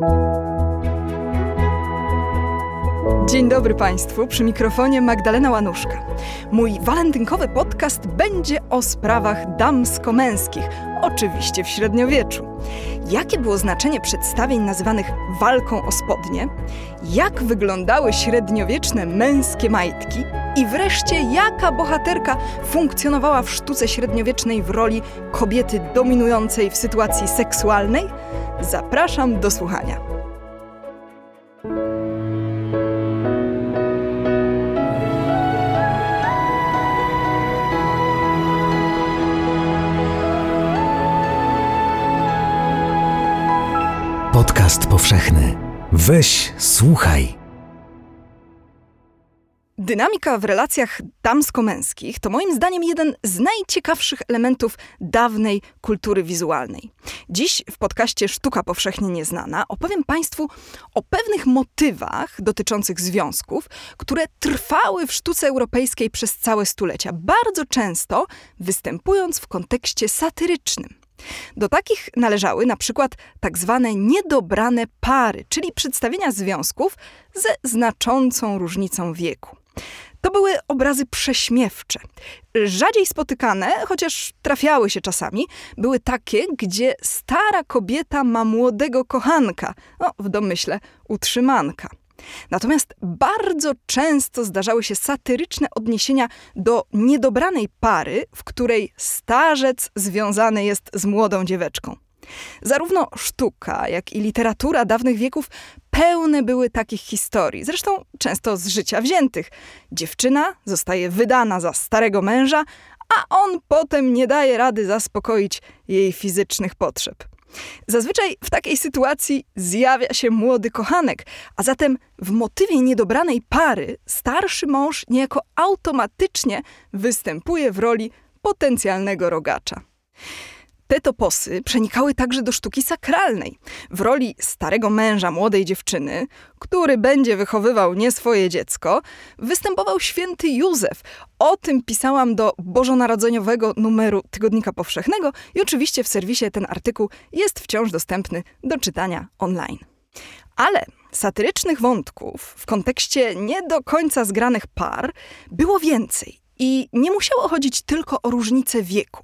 you Dzień dobry Państwu, przy mikrofonie Magdalena Łanuszka. Mój walentynkowy podcast będzie o sprawach damsko-męskich, oczywiście w średniowieczu. Jakie było znaczenie przedstawień nazywanych walką o spodnie? Jak wyglądały średniowieczne męskie majtki? I wreszcie, jaka bohaterka funkcjonowała w sztuce średniowiecznej w roli kobiety dominującej w sytuacji seksualnej? Zapraszam do słuchania. Podcast powszechny. Weź, słuchaj. Dynamika w relacjach damsko-męskich to moim zdaniem jeden z najciekawszych elementów dawnej kultury wizualnej. Dziś w podcaście Sztuka Powszechnie Nieznana opowiem Państwu o pewnych motywach dotyczących związków, które trwały w sztuce europejskiej przez całe stulecia, bardzo często występując w kontekście satyrycznym. Do takich należały na przykład tak zwane niedobrane pary, czyli przedstawienia związków ze znaczącą różnicą wieku. To były obrazy prześmiewcze. Rzadziej spotykane, chociaż trafiały się czasami, były takie, gdzie stara kobieta ma młodego kochanka, no w domyśle utrzymanka. Natomiast bardzo często zdarzały się satyryczne odniesienia do niedobranej pary, w której starzec związany jest z młodą dzieweczką. Zarówno sztuka, jak i literatura dawnych wieków pełne były takich historii, zresztą często z życia wziętych. Dziewczyna zostaje wydana za starego męża, a on potem nie daje rady zaspokoić jej fizycznych potrzeb. Zazwyczaj w takiej sytuacji zjawia się młody kochanek, a zatem w motywie niedobranej pary starszy mąż niejako automatycznie występuje w roli potencjalnego rogacza. Te toposy przenikały także do sztuki sakralnej. W roli starego męża młodej dziewczyny, który będzie wychowywał nie swoje dziecko, występował święty Józef. O tym pisałam do bożonarodzeniowego numeru Tygodnika Powszechnego i oczywiście w serwisie ten artykuł jest wciąż dostępny do czytania online. Ale satyrycznych wątków w kontekście nie do końca zgranych par było więcej. I nie musiało chodzić tylko o różnicę wieku.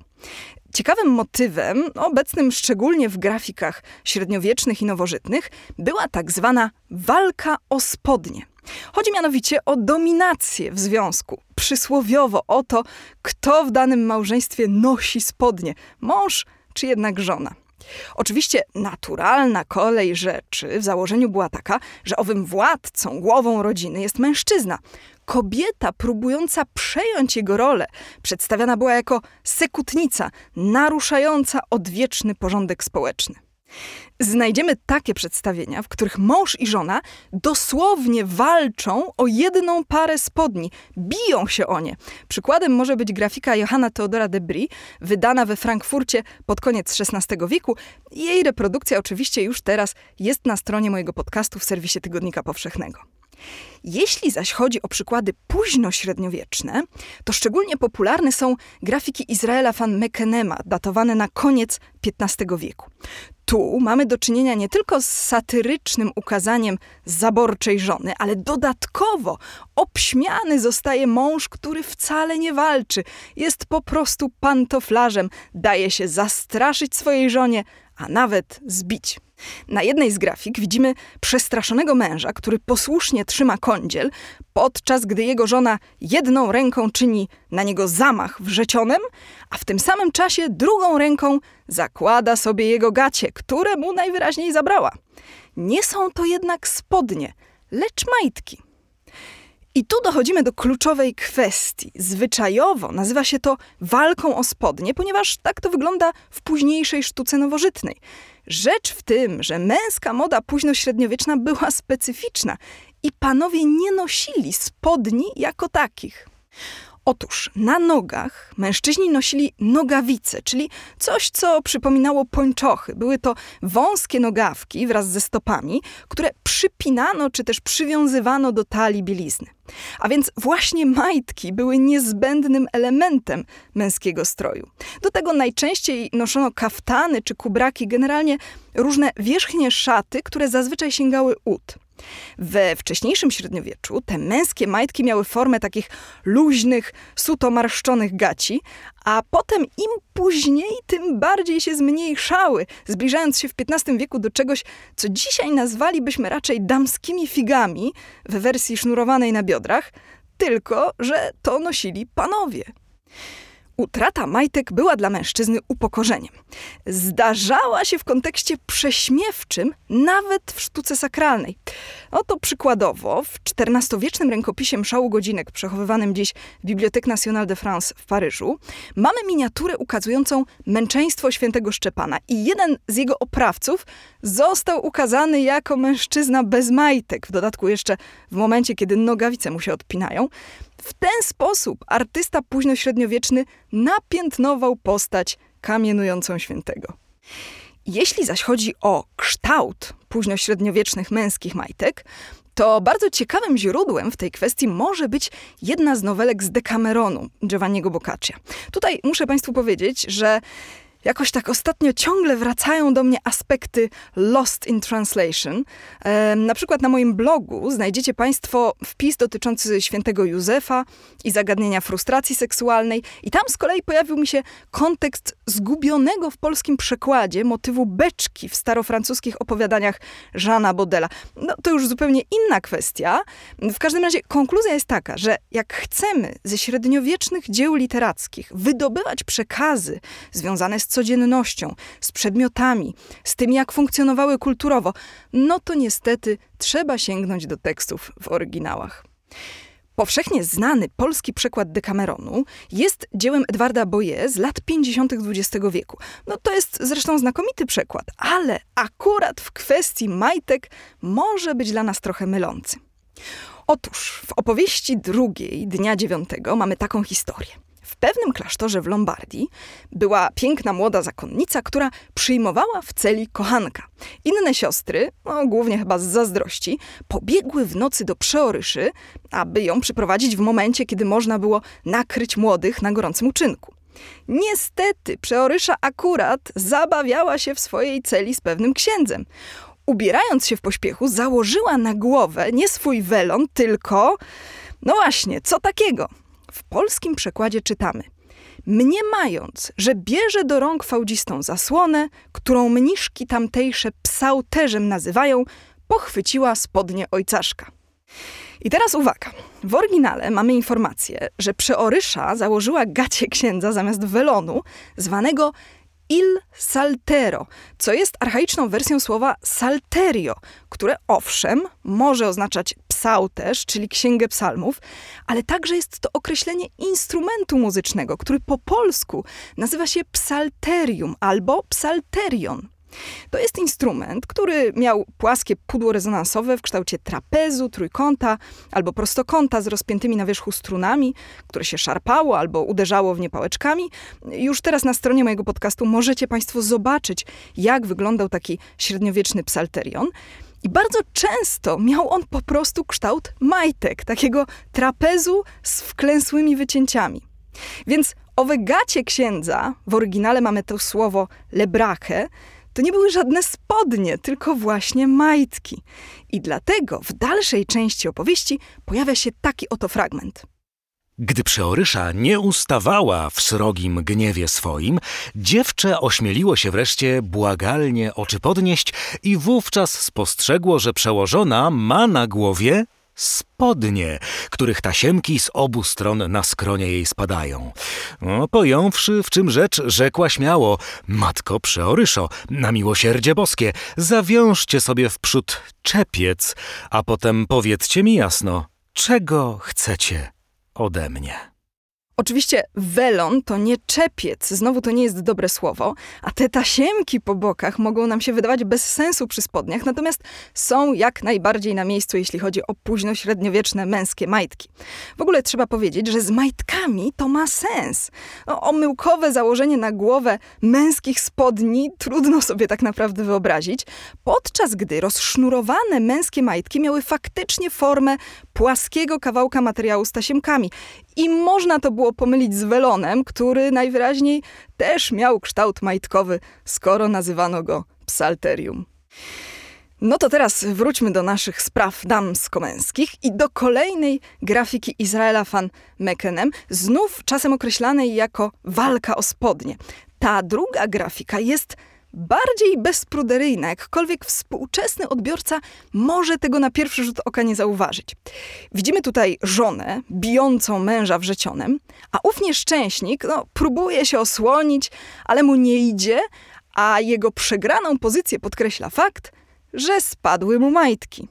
Ciekawym motywem, obecnym szczególnie w grafikach średniowiecznych i nowożytnych, była tak zwana walka o spodnie. Chodzi mianowicie o dominację w związku. Przysłowiowo o to, kto w danym małżeństwie nosi spodnie mąż czy jednak żona. Oczywiście naturalna kolej rzeczy w założeniu była taka, że owym władcą, głową rodziny jest mężczyzna. Kobieta próbująca przejąć jego rolę przedstawiana była jako sekutnica, naruszająca odwieczny porządek społeczny. Znajdziemy takie przedstawienia, w których mąż i żona dosłownie walczą o jedną parę spodni, biją się o nie. Przykładem może być grafika Johanna Theodora de Brie, wydana we Frankfurcie pod koniec XVI wieku. Jej reprodukcja oczywiście już teraz jest na stronie mojego podcastu w serwisie Tygodnika Powszechnego. Jeśli zaś chodzi o przykłady późno-średniowieczne, to szczególnie popularne są grafiki Izraela van Mekenema, datowane na koniec XV wieku. Tu mamy do czynienia nie tylko z satyrycznym ukazaniem zaborczej żony, ale dodatkowo obśmiany zostaje mąż, który wcale nie walczy, jest po prostu pantoflarzem, daje się zastraszyć swojej żonie, a nawet zbić. Na jednej z grafik widzimy przestraszonego męża, który posłusznie trzyma kądziel, podczas gdy jego żona jedną ręką czyni na niego zamach wrzecionem, a w tym samym czasie drugą ręką zakłada sobie jego gacie, które mu najwyraźniej zabrała. Nie są to jednak spodnie, lecz majtki. I tu dochodzimy do kluczowej kwestii. Zwyczajowo nazywa się to walką o spodnie, ponieważ tak to wygląda w późniejszej sztuce nowożytnej. Rzecz w tym, że męska moda późnośredniowieczna była specyficzna i panowie nie nosili spodni jako takich. Otóż na nogach mężczyźni nosili nogawice, czyli coś, co przypominało pończochy. Były to wąskie nogawki wraz ze stopami, które przypinano czy też przywiązywano do talii bielizny. A więc właśnie majtki były niezbędnym elementem męskiego stroju. Do tego najczęściej noszono kaftany czy kubraki, generalnie różne wierzchnie szaty, które zazwyczaj sięgały ud. We wcześniejszym średniowieczu te męskie majtki miały formę takich luźnych, suto marszczonych gaci, a potem im później, tym bardziej się zmniejszały, zbliżając się w XV wieku do czegoś, co dzisiaj nazwalibyśmy raczej damskimi figami w wersji sznurowanej na biodrach, tylko że to nosili panowie. Utrata majtek była dla mężczyzny upokorzeniem. Zdarzała się w kontekście prześmiewczym, nawet w sztuce sakralnej. Oto przykładowo w XIV-wiecznym rękopisie Mszału Godzinek, przechowywanym dziś w Bibliothèque Nationale de France w Paryżu, mamy miniaturę ukazującą męczeństwo świętego Szczepana i jeden z jego oprawców został ukazany jako mężczyzna bez majtek, w dodatku jeszcze w momencie, kiedy nogawice mu się odpinają. W ten sposób artysta późnośredniowieczny napiętnował postać kamienującą świętego. Jeśli zaś chodzi o kształt późnośredniowiecznych męskich majtek, to bardzo ciekawym źródłem w tej kwestii może być jedna z nowelek z Decameronu Giovanniego Boccaccia. Tutaj muszę Państwu powiedzieć, że jakoś tak ostatnio ciągle wracają do mnie aspekty lost in translation. E, na przykład na moim blogu znajdziecie Państwo wpis dotyczący świętego Józefa i zagadnienia frustracji seksualnej, i tam z kolei pojawił mi się kontekst zgubionego w polskim przekładzie motywu beczki w starofrancuskich opowiadaniach Jeana Bodela. No to już zupełnie inna kwestia. W każdym razie konkluzja jest taka, że jak chcemy ze średniowiecznych dzieł literackich wydobywać przekazy związane z codziennością, z przedmiotami, z tym, jak funkcjonowały kulturowo, no to niestety trzeba sięgnąć do tekstów w oryginałach. Powszechnie znany polski przekład Decameronu jest dziełem Edwarda Boye z lat 50. XX wieku. No to jest zresztą znakomity przekład, ale akurat w kwestii majtek może być dla nas trochę mylący. Otóż w opowieści drugiej, dnia dziewiątego, mamy taką historię. W pewnym klasztorze w Lombardii była piękna młoda zakonnica, która przyjmowała w celi kochanka. Inne siostry, no, głównie chyba z zazdrości, pobiegły w nocy do przeoryszy, aby ją przyprowadzić w momencie, kiedy można było nakryć młodych na gorącym uczynku. Niestety, przeorysza akurat zabawiała się w swojej celi z pewnym księdzem. Ubierając się w pośpiechu, założyła na głowę nie swój welon, tylko. No właśnie, co takiego? W polskim przekładzie czytamy: Mniemając, że bierze do rąk fałdzistą zasłonę, którą mniszki tamtejsze psałterzem nazywają, pochwyciła spodnie ojcaszka. I teraz uwaga. W oryginale mamy informację, że przeorysza założyła gacie księdza zamiast welonu, zwanego il saltero, co jest archaiczną wersją słowa salterio, które owszem może oznaczać psałterz, czyli księgę psalmów, ale także jest to określenie instrumentu muzycznego, który po polsku nazywa się psalterium albo psalterion. To jest instrument, który miał płaskie pudło rezonansowe w kształcie trapezu, trójkąta albo prostokąta z rozpiętymi na wierzchu strunami, które się szarpało albo uderzało w nie pałeczkami. Już teraz na stronie mojego podcastu możecie Państwo zobaczyć, jak wyglądał taki średniowieczny psalterion. I bardzo często miał on po prostu kształt majtek, takiego trapezu z wklęsłymi wycięciami. Więc owe gacie księdza, w oryginale mamy to słowo lebrache, to nie były żadne spodnie, tylko właśnie majtki. I dlatego w dalszej części opowieści pojawia się taki oto fragment. Gdy przeorysza nie ustawała w srogim gniewie swoim, dziewczę ośmieliło się wreszcie błagalnie oczy podnieść i wówczas spostrzegło, że przełożona ma na głowie spodnie, których tasiemki z obu stron na skronie jej spadają. No, pojąwszy, w czym rzecz, rzekła śmiało, matko przeoryszo, na miłosierdzie boskie, zawiążcie sobie wprzód czepiec, a potem powiedzcie mi jasno, czego chcecie ode mnie. Oczywiście welon to nie czepiec, znowu to nie jest dobre słowo, a te tasiemki po bokach mogą nam się wydawać bez sensu przy spodniach, natomiast są jak najbardziej na miejscu, jeśli chodzi o późno-średniowieczne męskie majtki. W ogóle trzeba powiedzieć, że z majtkami to ma sens. No, omyłkowe założenie na głowę męskich spodni trudno sobie tak naprawdę wyobrazić, podczas gdy rozsznurowane męskie majtki miały faktycznie formę płaskiego kawałka materiału z tasiemkami. I można to było pomylić z welonem, który najwyraźniej też miał kształt majtkowy, skoro nazywano go psalterium. No to teraz wróćmy do naszych spraw damsko-męskich i do kolejnej grafiki Izraela van Meckenem, znów czasem określanej jako walka o spodnie. Ta druga grafika jest bardziej bezpruderyjna, jakkolwiek współczesny odbiorca może tego na pierwszy rzut oka nie zauważyć. Widzimy tutaj żonę bijącą męża wrzecionem, a ów nieszczęśnik no, próbuje się osłonić, ale mu nie idzie, a jego przegraną pozycję podkreśla fakt, że spadły mu majtki.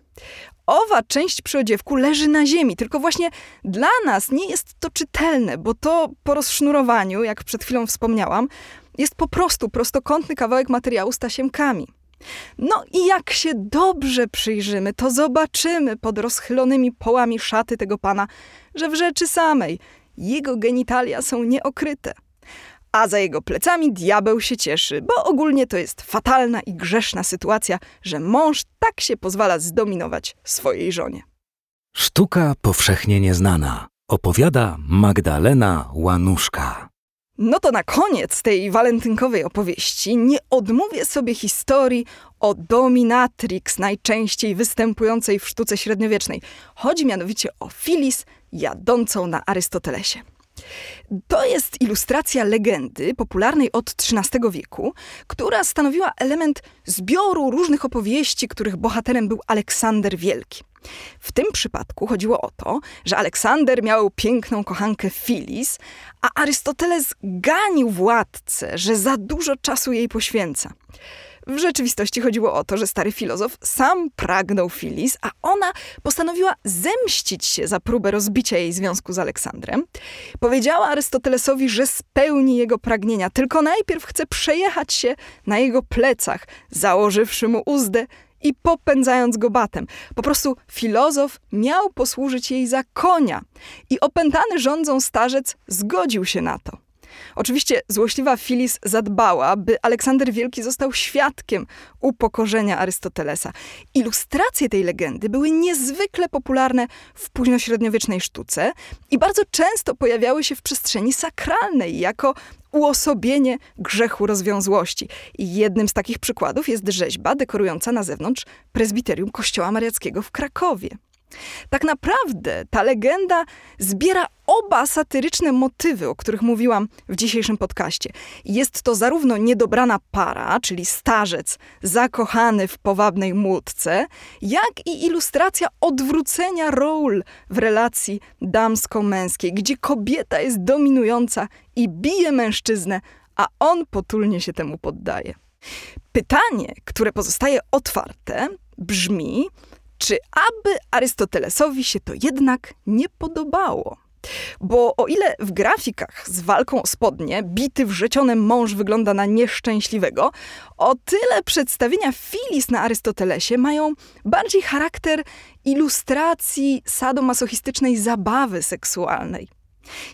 Owa część przyodziewku leży na ziemi, tylko właśnie dla nas nie jest to czytelne, bo to po rozsznurowaniu, jak przed chwilą wspomniałam, jest po prostu prostokątny kawałek materiału z tasiemkami. No i jak się dobrze przyjrzymy, to zobaczymy pod rozchylonymi połami szaty tego pana, że w rzeczy samej jego genitalia są nieokryte. A za jego plecami diabeł się cieszy, bo ogólnie to jest fatalna i grzeszna sytuacja, że mąż tak się pozwala zdominować swojej żonie. Sztuka powszechnie nieznana. Opowiada Magdalena Łanuszka. No to na koniec tej walentynkowej opowieści nie odmówię sobie historii o dominatrix, najczęściej występującej w sztuce średniowiecznej. Chodzi mianowicie o Filis jadącą na Arystotelesie. To jest ilustracja legendy popularnej od XIII wieku, która stanowiła element zbioru różnych opowieści, których bohaterem był Aleksander Wielki. W tym przypadku chodziło o to, że Aleksander miał piękną kochankę Filis, a Arystoteles ganił władcę, że za dużo czasu jej poświęca. W rzeczywistości chodziło o to, że stary filozof sam pragnął Filis, a ona postanowiła zemścić się za próbę rozbicia jej związku z Aleksandrem. Powiedziała Arystotelesowi, że spełni jego pragnienia, tylko najpierw chce przejechać się na jego plecach, założywszy mu uzdę i popędzając go batem. Po prostu filozof miał posłużyć jej za konia i opętany rządzą starzec zgodził się na to. Oczywiście złośliwa Filis zadbała, by Aleksander Wielki został świadkiem upokorzenia Arystotelesa. Ilustracje tej legendy były niezwykle popularne w późnośredniowiecznej sztuce i bardzo często pojawiały się w przestrzeni sakralnej jako uosobienie grzechu rozwiązłości. I jednym z takich przykładów jest rzeźba dekorująca na zewnątrz prezbiterium Kościoła Mariackiego w Krakowie. Tak naprawdę ta legenda zbiera oba satyryczne motywy, o których mówiłam w dzisiejszym podcaście. Jest to zarówno niedobrana para, czyli starzec zakochany w powabnej młódce, jak i ilustracja odwrócenia ról w relacji damsko-męskiej, gdzie kobieta jest dominująca i bije mężczyznę, a on potulnie się temu poddaje. Pytanie, które pozostaje otwarte, brzmi, czy aby Arystotelesowi się to jednak nie podobało? Bo o ile w grafikach z walką o spodnie bity wrzecionem mąż wygląda na nieszczęśliwego, o tyle przedstawienia Filis na Arystotelesie mają bardziej charakter ilustracji sadomasochistycznej zabawy seksualnej.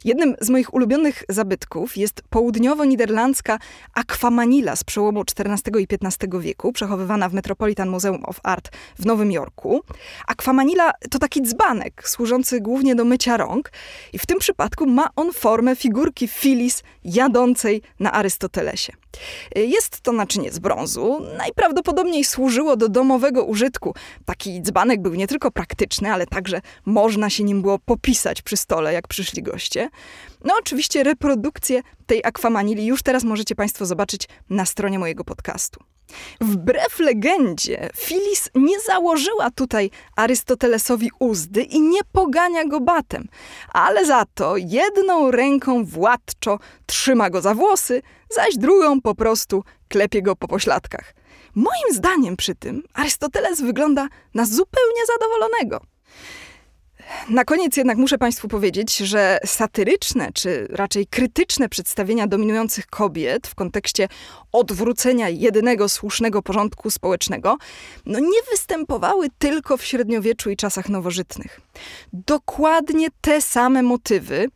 Jednym z moich ulubionych zabytków jest południowo-niderlandzka akwamanila z przełomu XIV i XV wieku, przechowywana w Metropolitan Museum of Art w Nowym Jorku. Akwamanila to taki dzbanek służący głównie do mycia rąk i w tym przypadku ma on formę figurki Filis jadącej na Arystotelesie. Jest to naczynie z brązu. Najprawdopodobniej służyło do domowego użytku. Taki dzbanek był nie tylko praktyczny, ale także można się nim było popisać przy stole, jak przyszli goście. No oczywiście reprodukcję tej akwamanili już teraz możecie Państwo zobaczyć na stronie mojego podcastu. Wbrew legendzie, Filis nie założyła tutaj Arystotelesowi uzdy i nie pogania go batem, ale za to jedną ręką władczo trzyma go za włosy, zaś drugą po prostu klepie go po pośladkach. Moim zdaniem przy tym Arystoteles wygląda na zupełnie zadowolonego. Na koniec jednak muszę Państwu powiedzieć, że satyryczne, czy raczej krytyczne przedstawienia dominujących kobiet w kontekście odwrócenia jedynego słusznego porządku społecznego, no nie występowały tylko w średniowieczu i czasach nowożytnych. Dokładnie te same motywy,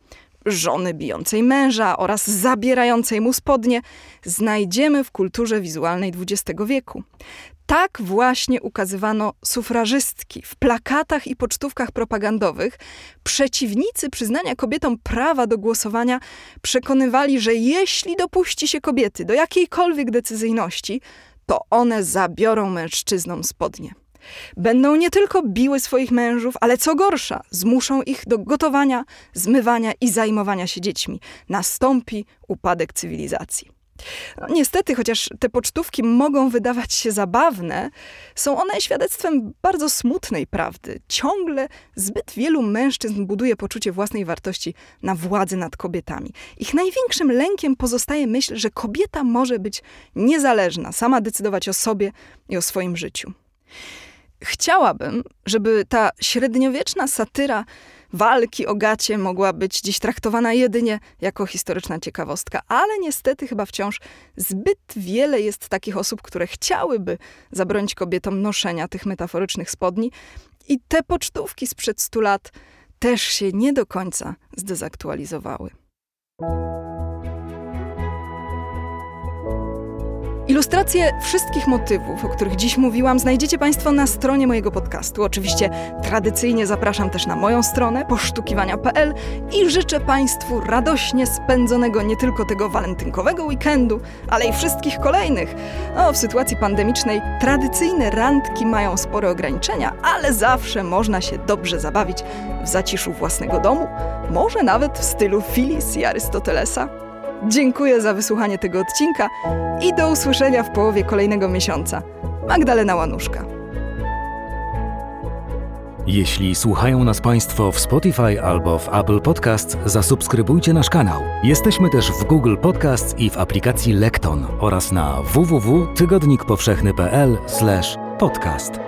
żony bijącej męża oraz zabierającej mu spodnie, znajdziemy w kulturze wizualnej XX wieku. Tak właśnie ukazywano sufrażystki w plakatach i pocztówkach propagandowych. Przeciwnicy przyznania kobietom prawa do głosowania przekonywali, że jeśli dopuści się kobiety do jakiejkolwiek decyzyjności, to one zabiorą mężczyznom spodnie. Będą nie tylko biły swoich mężów, ale co gorsza, zmuszą ich do gotowania, zmywania i zajmowania się dziećmi. Nastąpi upadek cywilizacji. No, niestety, chociaż te pocztówki mogą wydawać się zabawne, są one świadectwem bardzo smutnej prawdy. Ciągle zbyt wielu mężczyzn buduje poczucie własnej wartości na władzy nad kobietami. Ich największym lękiem pozostaje myśl, że kobieta może być niezależna, sama decydować o sobie i o swoim życiu. Chciałabym, żeby ta średniowieczna satyra walki o gacie mogła być dziś traktowana jedynie jako historyczna ciekawostka, ale niestety chyba wciąż zbyt wiele jest takich osób, które chciałyby zabronić kobietom noszenia tych metaforycznych spodni i te pocztówki sprzed stu lat też się nie do końca zdezaktualizowały. Ilustracje wszystkich motywów, o których dziś mówiłam, znajdziecie Państwo na stronie mojego podcastu. Oczywiście tradycyjnie zapraszam też na moją stronę poszukiwania.pl i życzę Państwu radośnie spędzonego nie tylko tego walentynkowego weekendu, ale i wszystkich kolejnych. No, w sytuacji pandemicznej tradycyjne randki mają spore ograniczenia, ale zawsze można się dobrze zabawić w zaciszu własnego domu, może nawet w stylu Filis i Arystotelesa. Dziękuję za wysłuchanie tego odcinka i do usłyszenia w połowie kolejnego miesiąca. Magdalena Łanuszka. Jeśli słuchają nas Państwo w Spotify albo w Apple Podcasts, zasubskrybujcie nasz kanał. Jesteśmy też w Google Podcasts i w aplikacji Lekton oraz na www.tygodnikpowszechny.pl/podcast.